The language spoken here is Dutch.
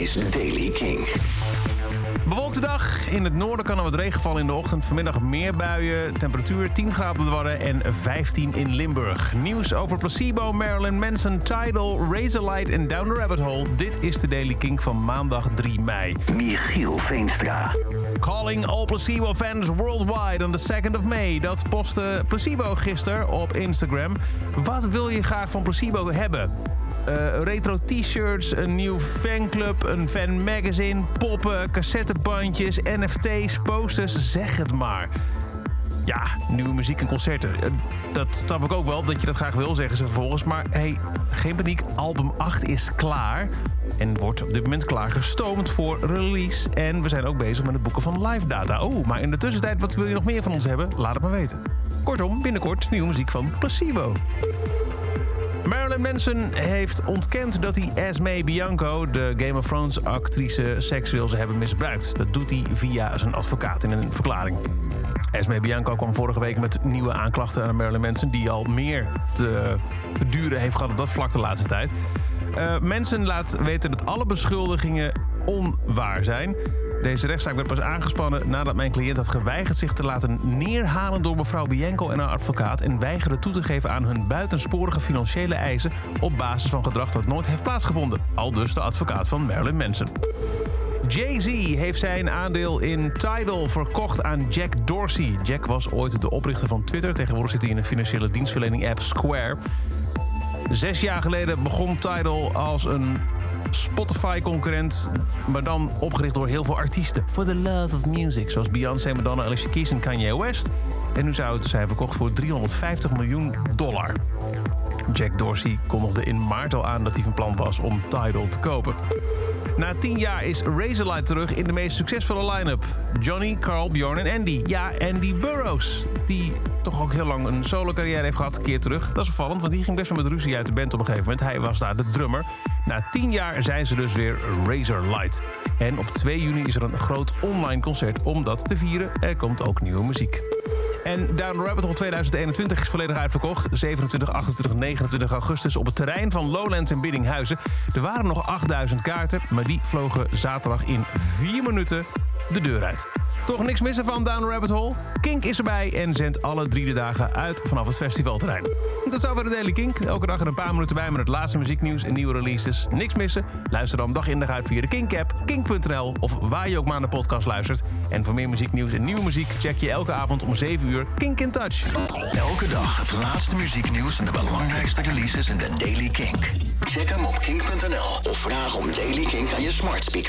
is Daily King. Bewolkte dag. In het noorden kan er wat regen vallen in de ochtend. Vanmiddag meer buien. Temperatuur 10 graden Wadden en 15 in Limburg. Nieuws over Placebo, Marilyn Manson, Tidal, Razorlight en Down the Rabbit Hole. Dit is de Daily King van maandag 3 mei. Michiel Veenstra. Calling all Placebo fans worldwide on the 2nd of May. Dat postte Placebo gisteren op Instagram. Wat wil je graag van Placebo hebben? Uh, retro t-shirts, een nieuw fanclub, een fan magazine, poppen, cassettebandjes, NFT's, posters, zeg het maar. Ja, nieuwe muziek en concerten. Uh, dat snap ik ook wel, dat je dat graag wil, zeggen ze vervolgens. Maar hey, geen paniek, album 8 is klaar. En wordt op dit moment klaargestoomd voor release. En we zijn ook bezig met het boeken van live data. Oh, maar in de tussentijd, wat wil je nog meer van ons hebben? Laat het maar weten. Kortom, binnenkort nieuwe muziek van Placebo. Manson heeft ontkend dat hij Esme Bianco, de Game of Thrones actrice, seksueel zou hebben misbruikt. Dat doet hij via zijn advocaat in een verklaring. Esme Bianco kwam vorige week met nieuwe aanklachten aan Marilyn Manson... die al meer te duren heeft gehad op dat vlak de laatste tijd. Uh, Manson laat weten dat alle beschuldigingen onwaar zijn. Deze rechtszaak werd pas aangespannen nadat mijn cliënt had geweigerd zich te laten neerhalen door mevrouw Bianco en haar advocaat en weigerde toe te geven aan hun buitensporige financiële eisen op basis van gedrag dat nooit heeft plaatsgevonden. Al dus de advocaat van Marilyn Manson. Jay-Z heeft zijn aandeel in Tidal verkocht aan Jack Dorsey. Jack was ooit de oprichter van Twitter. Tegenwoordig zit hij in een financiële dienstverlening app Square. Zes jaar geleden begon Tidal als een Spotify-concurrent, maar dan opgericht door heel veel artiesten. For the love of music, zoals Beyoncé, Madonna, Alicia Keys en Kanye West. En nu zou het zijn verkocht voor 350 miljoen dollar. Jack Dorsey kondigde in maart al aan dat hij van plan was om Tidal te kopen. Na tien jaar is Razorlight terug in de meest succesvolle line-up. Johnny, Carl, Bjorn en Andy. Ja, Andy Burroughs. Die toch ook heel lang een solo-carrière heeft gehad, keer terug. Dat is opvallend, want die ging best wel met ruzie uit de band op een gegeven moment. Hij was daar de drummer. Na tien jaar zijn ze dus weer Razorlight. En op 2 juni is er een groot online concert om dat te vieren. Er komt ook nieuwe muziek. En Down Rabbit Hole 2021 is volledig uitverkocht. 27, 28, 29 augustus op het terrein van Lowlands in Biddinghuizen. Er waren nog 8000 kaarten, maar die vlogen zaterdag in 4 minuten de deur uit. Toch niks missen van Down Rabbit Hole? Kink is erbij en zendt alle drie de dagen uit vanaf het festivalterrein. Dat zou voor de Daily Kink. Elke dag er een paar minuten bij met het laatste muzieknieuws en nieuwe releases. Niks missen? Luister dan dag in dag uit via de Kink-app, kink.nl of waar je ook maar naar de podcast luistert. En voor meer muzieknieuws en nieuwe muziek check je elke avond om 7 uur Kink in Touch. Elke dag het laatste muzieknieuws en de belangrijkste releases in de Daily Kink. Check hem op kink.nl of vraag om Daily Kink aan je smart speaker.